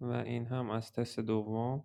و این هم از تست دوم